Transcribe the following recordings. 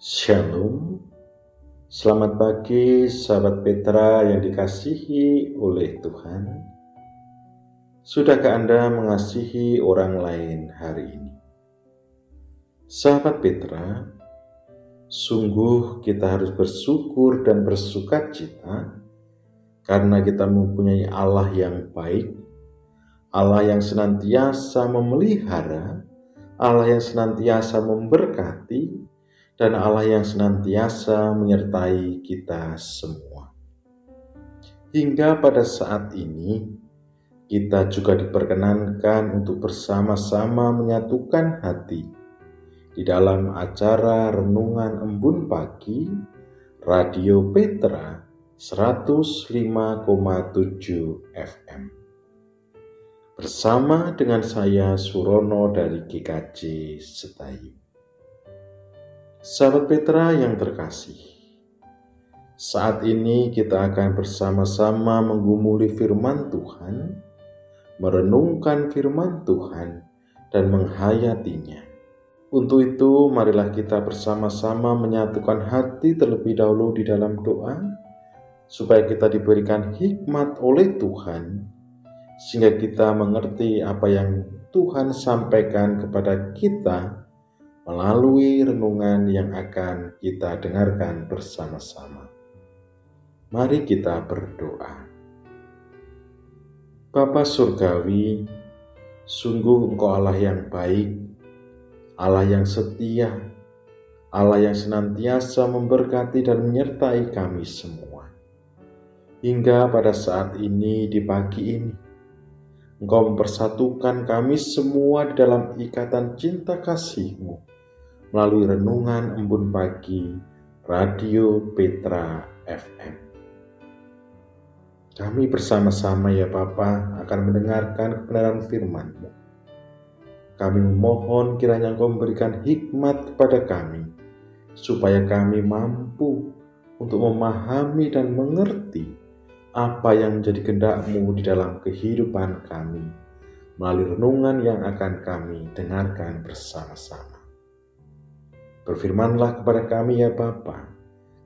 Shalom, selamat pagi sahabat Petra yang dikasihi oleh Tuhan. Sudahkah Anda mengasihi orang lain hari ini? Sahabat Petra, sungguh kita harus bersyukur dan bersuka cita karena kita mempunyai Allah yang baik, Allah yang senantiasa memelihara, Allah yang senantiasa memberkati, dan Allah yang senantiasa menyertai kita semua. Hingga pada saat ini, kita juga diperkenankan untuk bersama-sama menyatukan hati di dalam acara Renungan Embun Pagi Radio Petra 105,7 FM. Bersama dengan saya Surono dari GKJ Setayu. Sahabat Petra yang terkasih, saat ini kita akan bersama-sama menggumuli firman Tuhan, merenungkan firman Tuhan, dan menghayatinya. Untuk itu, marilah kita bersama-sama menyatukan hati terlebih dahulu di dalam doa, supaya kita diberikan hikmat oleh Tuhan, sehingga kita mengerti apa yang Tuhan sampaikan kepada kita melalui renungan yang akan kita dengarkan bersama-sama. Mari kita berdoa. Bapa Surgawi, sungguh Engkau Allah yang baik, Allah yang setia, Allah yang senantiasa memberkati dan menyertai kami semua. Hingga pada saat ini, di pagi ini, Engkau mempersatukan kami semua dalam ikatan cinta kasih-Mu melalui renungan embun pagi Radio Petra FM. Kami bersama-sama ya Bapa akan mendengarkan kebenaran firman-Mu. Kami memohon kiranya Engkau memberikan hikmat kepada kami, supaya kami mampu untuk memahami dan mengerti apa yang menjadi kehendak-Mu di dalam kehidupan kami, melalui renungan yang akan kami dengarkan bersama-sama. Berfirmanlah kepada kami ya Bapa,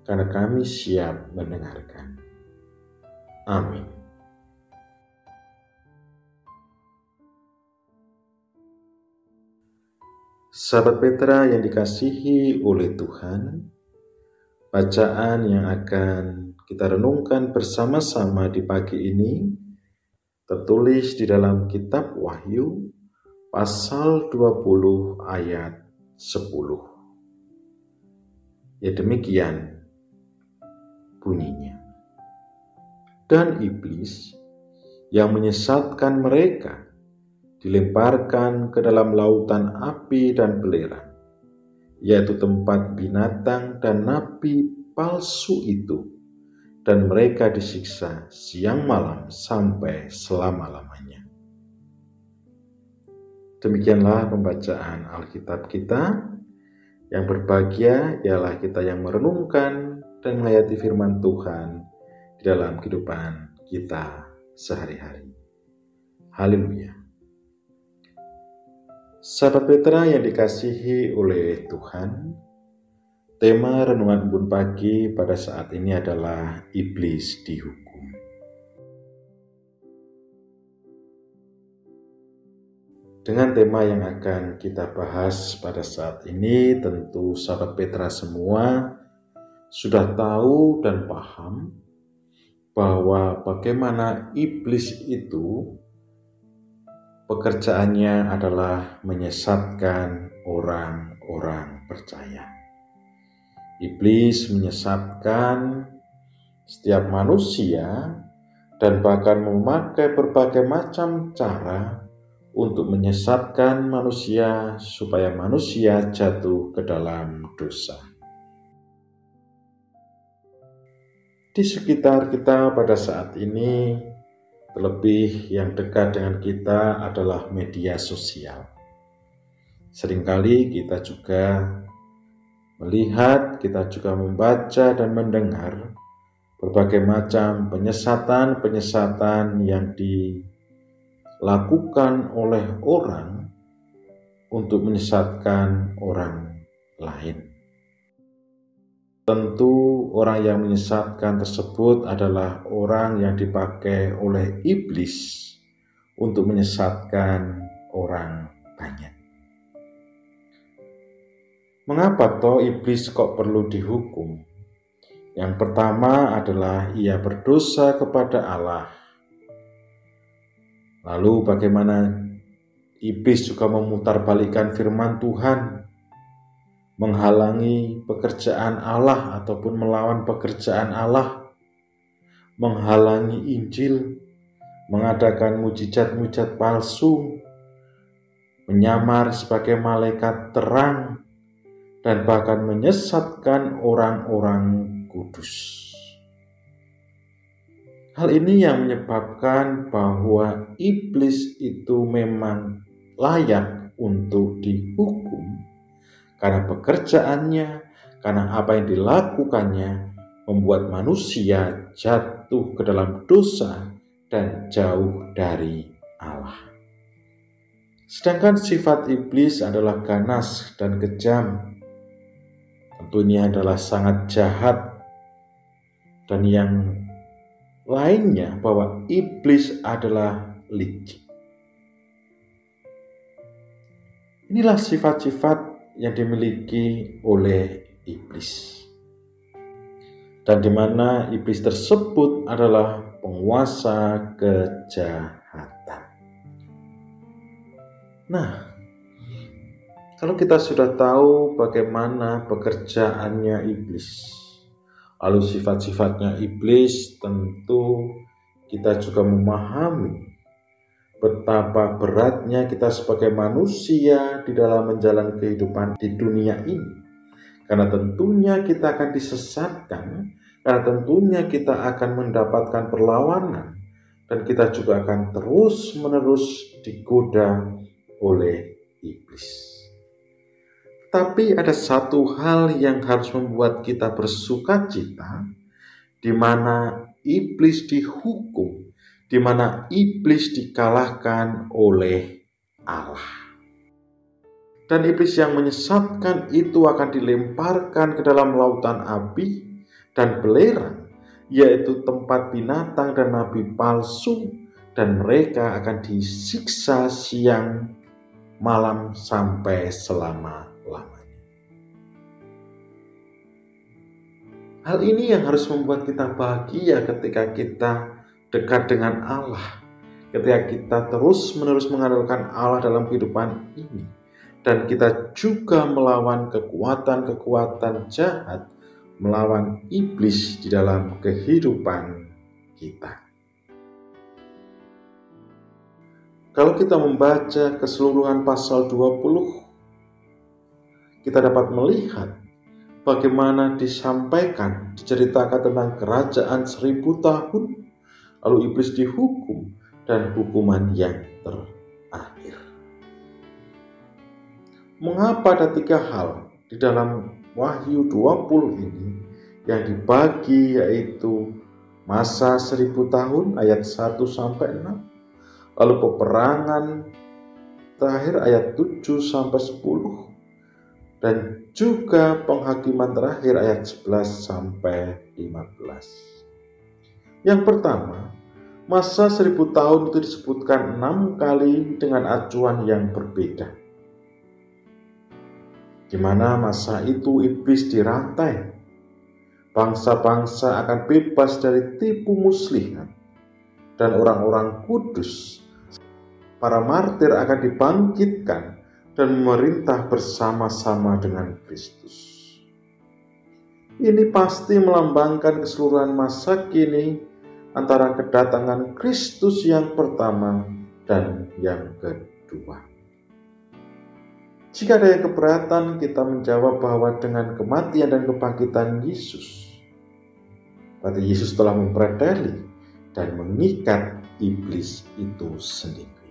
karena kami siap mendengarkan. Amin. Sahabat Petra yang dikasihi oleh Tuhan, bacaan yang akan kita renungkan bersama-sama di pagi ini tertulis di dalam kitab Wahyu pasal 20 ayat 10. Ya demikian bunyinya. Dan iblis yang menyesatkan mereka dilemparkan ke dalam lautan api dan belerang, yaitu tempat binatang dan nabi palsu itu, dan mereka disiksa siang malam sampai selama-lamanya. Demikianlah pembacaan Alkitab kita. Yang berbahagia ialah kita yang merenungkan dan menghayati firman Tuhan di dalam kehidupan kita sehari-hari. Haleluya. Sahabat Petra yang dikasihi oleh Tuhan, tema renungan embun pagi pada saat ini adalah iblis dihukum. Dengan tema yang akan kita bahas pada saat ini, tentu sahabat Petra semua sudah tahu dan paham bahwa bagaimana iblis itu pekerjaannya adalah menyesatkan orang-orang percaya. Iblis menyesatkan setiap manusia dan bahkan memakai berbagai macam cara untuk menyesatkan manusia supaya manusia jatuh ke dalam dosa. Di sekitar kita pada saat ini, terlebih yang dekat dengan kita adalah media sosial. Seringkali kita juga melihat, kita juga membaca dan mendengar berbagai macam penyesatan-penyesatan yang di lakukan oleh orang untuk menyesatkan orang lain. Tentu orang yang menyesatkan tersebut adalah orang yang dipakai oleh iblis untuk menyesatkan orang banyak. Mengapa toh iblis kok perlu dihukum? Yang pertama adalah ia berdosa kepada Allah. Lalu bagaimana iblis juga memutarbalikkan firman Tuhan menghalangi pekerjaan Allah ataupun melawan pekerjaan Allah, menghalangi Injil, mengadakan mujizat-mujizat palsu, menyamar sebagai malaikat terang, dan bahkan menyesatkan orang-orang kudus. Hal ini yang menyebabkan bahwa iblis itu memang layak untuk dihukum karena pekerjaannya, karena apa yang dilakukannya membuat manusia jatuh ke dalam dosa dan jauh dari Allah. Sedangkan sifat iblis adalah ganas dan kejam. Tentu ini adalah sangat jahat dan yang lainnya bahwa iblis adalah licik. Inilah sifat-sifat yang dimiliki oleh iblis. Dan di mana iblis tersebut adalah penguasa kejahatan. Nah, kalau kita sudah tahu bagaimana pekerjaannya iblis, lalu sifat-sifatnya iblis, tentu kita juga memahami betapa beratnya kita sebagai manusia di dalam menjalani kehidupan di dunia ini. Karena tentunya kita akan disesatkan, karena tentunya kita akan mendapatkan perlawanan, dan kita juga akan terus-menerus digoda oleh iblis. Tapi ada satu hal yang harus membuat kita bersuka cita, di mana iblis dihukum di mana iblis dikalahkan oleh Allah. Dan iblis yang menyesatkan itu akan dilemparkan ke dalam lautan api dan belerang, yaitu tempat binatang dan nabi palsu, dan mereka akan disiksa siang malam sampai selama-lamanya. Hal ini yang harus membuat kita bahagia ketika kita dekat dengan Allah, ketika kita terus-menerus mengandalkan Allah dalam kehidupan ini, dan kita juga melawan kekuatan-kekuatan jahat, melawan iblis di dalam kehidupan kita. Kalau kita membaca keseluruhan pasal 20, kita dapat melihat bagaimana disampaikan, diceritakan tentang kerajaan seribu tahun lalu iblis dihukum dan hukuman yang terakhir. Mengapa ada tiga hal di dalam Wahyu 20 ini yang dibagi yaitu masa seribu tahun ayat 1 sampai 6, lalu peperangan terakhir ayat 7 sampai 10, dan juga penghakiman terakhir ayat 11 sampai 15. Yang pertama, Masa seribu tahun itu disebutkan enam kali dengan acuan yang berbeda. Di mana masa itu iblis dirantai, bangsa-bangsa akan bebas dari tipu muslihat, dan orang-orang kudus, para martir akan dibangkitkan dan memerintah bersama-sama dengan Kristus. Ini pasti melambangkan keseluruhan masa kini antara kedatangan Kristus yang pertama dan yang kedua. Jika ada yang keberatan, kita menjawab bahwa dengan kematian dan kebangkitan Yesus, berarti Yesus telah mempreteli dan mengikat iblis itu sendiri.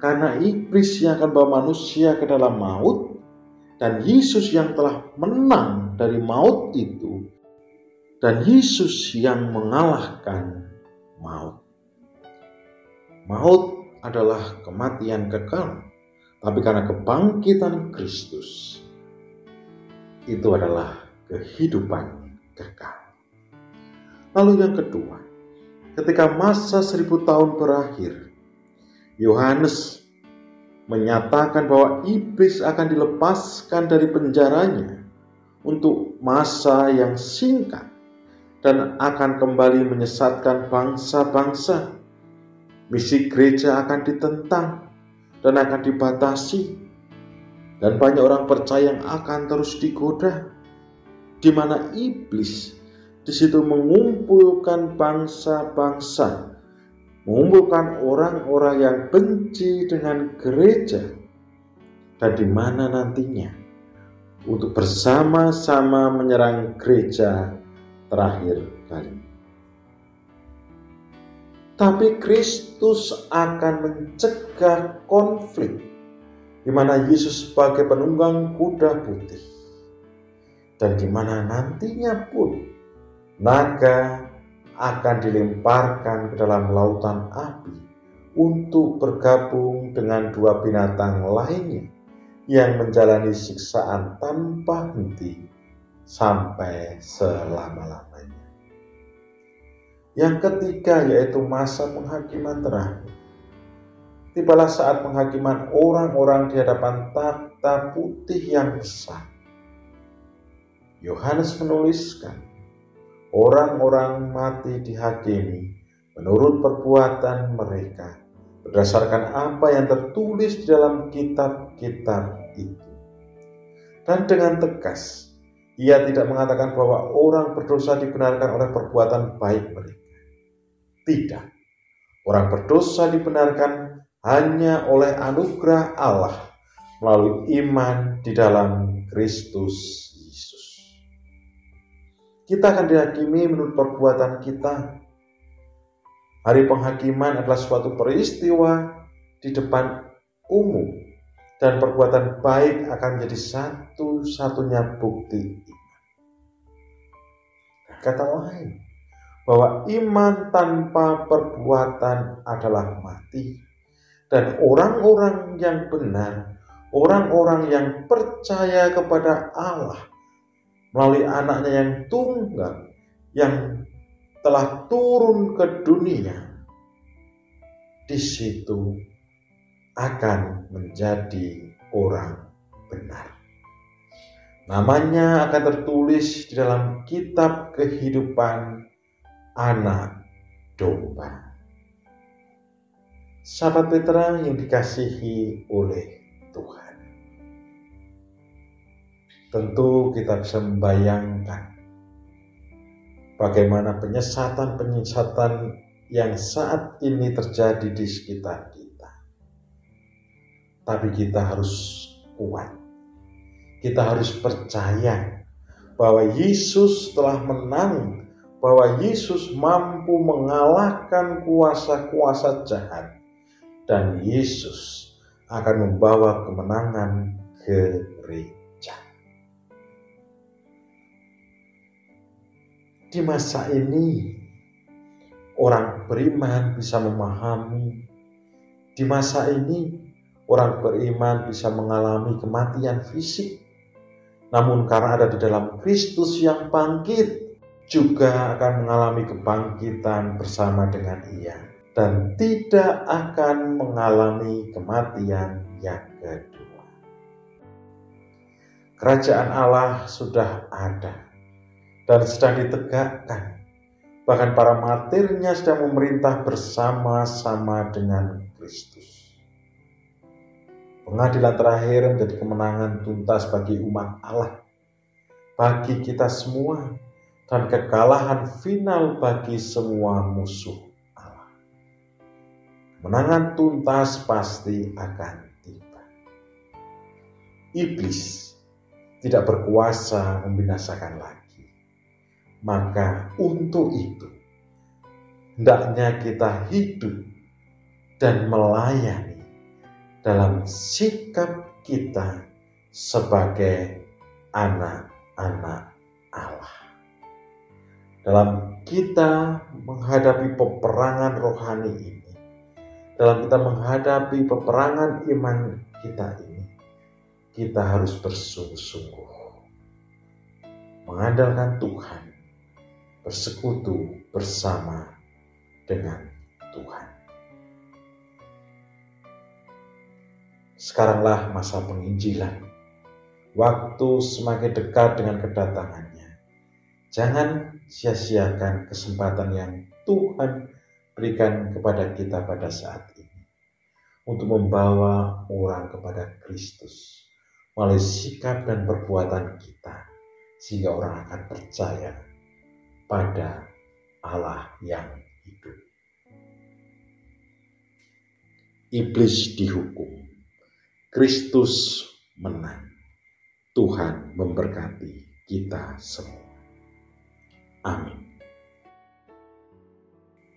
Karena iblis yang akan bawa manusia ke dalam maut, dan Yesus yang telah menang dari maut itu dan Yesus yang mengalahkan maut. Maut adalah kematian kekal, tapi karena kebangkitan Kristus, itu adalah kehidupan kekal. Lalu yang kedua, ketika masa seribu tahun berakhir, Yohanes menyatakan bahwa iblis akan dilepaskan dari penjaranya untuk masa yang singkat dan akan kembali menyesatkan bangsa-bangsa. Misi gereja akan ditentang dan akan dibatasi dan banyak orang percaya yang akan terus digoda di mana iblis di situ mengumpulkan bangsa-bangsa mengumpulkan orang-orang yang benci dengan gereja dan di mana nantinya untuk bersama-sama menyerang gereja terakhir kali. Tapi Kristus akan mencegah konflik di mana Yesus sebagai penunggang kuda putih dan di mana nantinya pun naga akan dilemparkan ke dalam lautan api untuk bergabung dengan dua binatang lainnya yang menjalani siksaan tanpa henti sampai selama-lamanya. Yang ketiga yaitu masa penghakiman terakhir tibalah saat penghakiman orang-orang di hadapan takhta putih yang besar. Yohanes menuliskan, orang-orang mati dihakimi menurut perbuatan mereka berdasarkan apa yang tertulis di dalam kitab-kitab itu. Dan dengan tegas, ia tidak mengatakan bahwa orang berdosa dibenarkan oleh perbuatan baik mereka. Tidak. Orang berdosa dibenarkan hanya oleh anugerah Allah melalui iman di dalam Kristus. Kita akan dihakimi menurut perbuatan kita. Hari penghakiman adalah suatu peristiwa di depan umum dan perbuatan baik akan menjadi satu-satunya bukti iman. Kata lain, bahwa iman tanpa perbuatan adalah mati dan orang-orang yang benar, orang-orang yang percaya kepada Allah melalui anaknya yang tunggal, yang telah turun ke dunia, di situ akan menjadi orang benar. Namanya akan tertulis di dalam kitab kehidupan anak domba. Sahabat Petra yang dikasihi oleh Tuhan. Tentu kita bisa membayangkan bagaimana penyesatan-penyesatan yang saat ini terjadi di sekitar kita. Tapi kita harus kuat. Kita harus percaya bahwa Yesus telah menang, bahwa Yesus mampu mengalahkan kuasa-kuasa jahat dan Yesus akan membawa kemenangan ke gereja. Di masa ini, orang beriman bisa memahami. Di masa ini, orang beriman bisa mengalami kematian fisik. Namun karena ada di dalam Kristus yang bangkit, juga akan mengalami kebangkitan bersama dengan Ia dan tidak akan mengalami kematian yang kedua. Kerajaan Allah sudah ada dan sedang ditegakkan. Bahkan para martirnya sedang memerintah bersama-sama dengan Kristus. Pengadilan terakhir menjadi kemenangan tuntas bagi umat Allah, bagi kita semua, dan kekalahan final bagi semua musuh Menangan tuntas pasti akan tiba. Iblis tidak berkuasa membinasakan lagi. Maka untuk itu, hendaknya kita hidup dan melayani dalam sikap kita sebagai anak-anak Allah. Dalam kita menghadapi peperangan rohani ini, dalam kita menghadapi peperangan iman kita ini, kita harus bersungguh-sungguh mengandalkan Tuhan, bersekutu bersama dengan Tuhan. Sekaranglah masa penginjilan. Waktu semakin dekat dengan kedatangannya. Jangan sia-siakan kesempatan yang Tuhan berikan kepada kita pada saat ini untuk membawa orang kepada Kristus melalui sikap dan perbuatan kita sehingga orang akan percaya pada Allah yang hidup. Iblis dihukum, Kristus menang. Tuhan memberkati kita semua. Amin.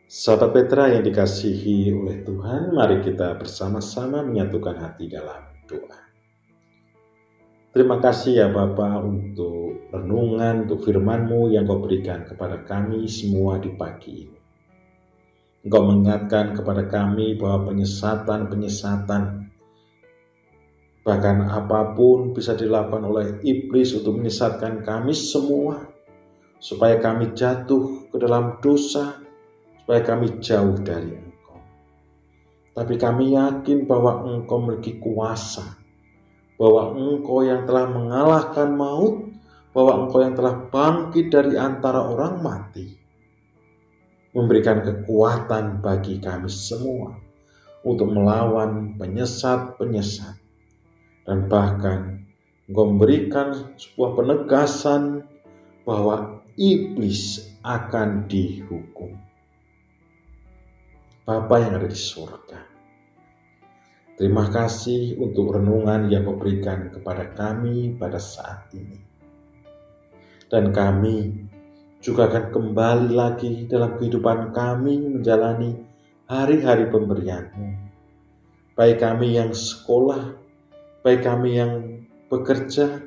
Sahabat Petra yang dikasihi oleh Tuhan, mari kita bersama-sama menyatukan hati dalam doa. Terima kasih ya Bapa untuk renungan, untuk firman-Mu yang Kau berikan kepada kami semua di pagi ini. Engkau mengingatkan kepada kami bahwa penyesatan-penyesatan bahkan apa pun bisa dilakukan oleh iblis untuk menyesatkan kami semua supaya kami jatuh ke dalam dosa, supaya kami jauh dari Engkau. Tapi kami yakin bahwa Engkau memiliki kuasa, bahwa Engkau yang telah mengalahkan maut, bahwa Engkau yang telah bangkit dari antara orang mati, memberikan kekuatan bagi kami semua untuk melawan penyesat-penyesat, dan bahkan Engkau memberikan sebuah penegasan bahwa iblis akan dihukum. Bapa yang ada di surga, terima kasih untuk renungan yang kau berikan kepada kami pada saat ini. Dan kami juga akan kembali lagi dalam kehidupan kami menjalani hari-hari pemberianmu. Baik kami yang sekolah, baik kami yang bekerja,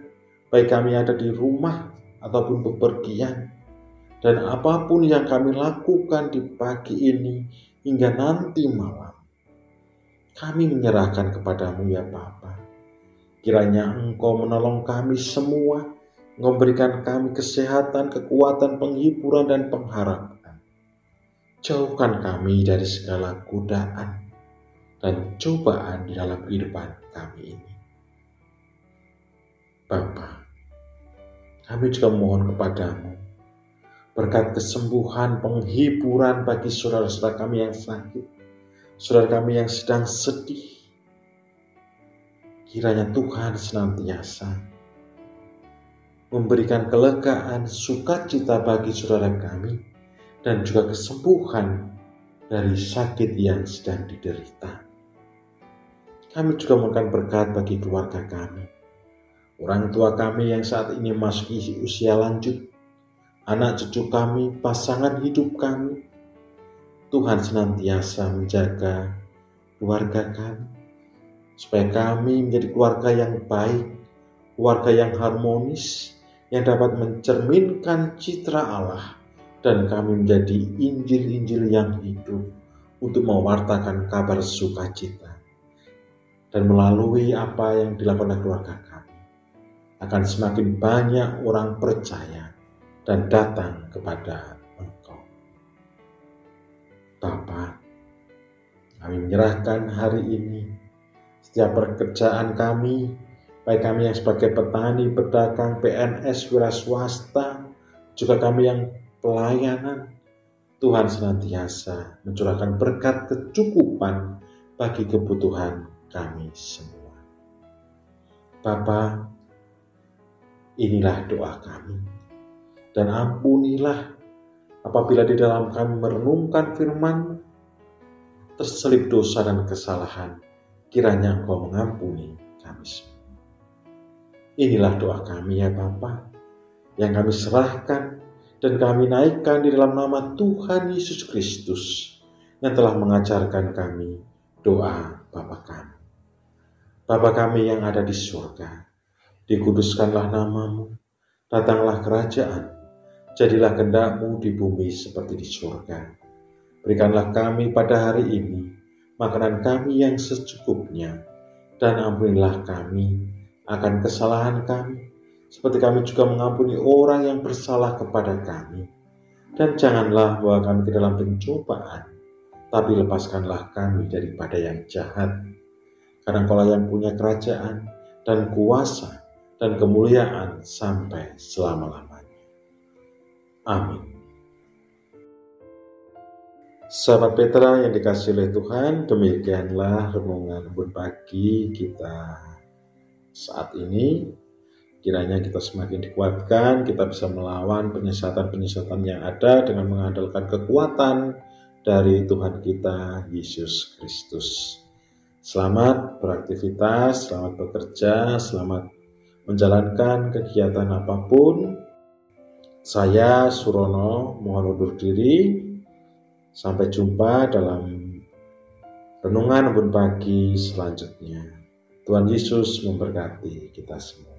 baik kami ada di rumah, ataupun bepergian. Dan apa pun yang kami lakukan di pagi ini hingga nanti malam, kami menyerahkan kepadamu ya Bapa. Kiranya Engkau menolong kami semua, memberikan kami kesehatan, kekuatan, penghiburan, dan pengharapan. Jauhkan kami dari segala godaan dan cobaan di dalam kehidupan kami ini. Bapak, kami juga mohon kepadamu berkat kesembuhan, penghiburan bagi saudara-saudara kami yang sakit, saudara kami yang sedang sedih. Kiranya Tuhan senantiasa memberikan kelegaan, sukacita bagi saudara kami, dan juga kesembuhan dari sakit yang sedang diderita. Kami juga mohonkan berkat bagi keluarga kami, Orang tua kami yang saat ini masuk usia lanjut, anak cucu kami, pasangan hidup kami, Tuhan senantiasa menjaga keluarga kami, supaya kami menjadi keluarga yang baik, keluarga yang harmonis, yang dapat mencerminkan citra Allah, dan kami menjadi Injil-Injil yang hidup untuk mewartakan kabar sukacita. Dan melalui apa yang dilakukan keluarga kami, akan semakin banyak orang percaya dan datang kepada. Bapa, kami menyerahkan hari ini setiap pekerjaan kami, baik kami yang sebagai petani, pedagang, PNS, wira swasta, juga kami yang pelayanan, Tuhan senantiasa mencurahkan berkat kecukupan bagi kebutuhan kami semua. Bapak, Inilah doa kami. Dan ampunilah apabila di dalam kami merenungkan firman terselip dosa dan kesalahan, kiranya Engkau mengampuni kami semua. Inilah doa kami ya Bapa, yang kami serahkan dan kami naikkan di dalam nama Tuhan Yesus Kristus yang telah mengajarkan kami doa Bapa kami. Bapa kami yang ada di surga, dikuduskanlah namamu, datanglah kerajaan, jadilah kehendakmu di bumi seperti di surga. Berikanlah kami pada hari ini makanan kami yang secukupnya, dan ampunilah kami akan kesalahan kami, seperti kami juga mengampuni orang yang bersalah kepada kami. Dan janganlah bawa kami ke dalam pencobaan, tapi lepaskanlah kami daripada yang jahat. Karena Engkau yang punya kerajaan dan kuasa dan kemuliaan sampai selama-lamanya. Amin. Sahabat Petra yang dikasih oleh Tuhan, demikianlah renungan pagi kita saat ini Kiranya kita semakin dikuatkan, kita bisa melawan penyesatan-penyesatan yang ada dengan mengandalkan kekuatan dari Tuhan kita, Yesus Kristus. Selamat beraktivitas, selamat bekerja, selamat menjalankan kegiatan apa pun. Saya Surono mohon undur diri. Sampai jumpa dalam renungan pun pagi selanjutnya. Tuhan Yesus memberkati kita semua.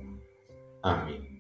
Amin.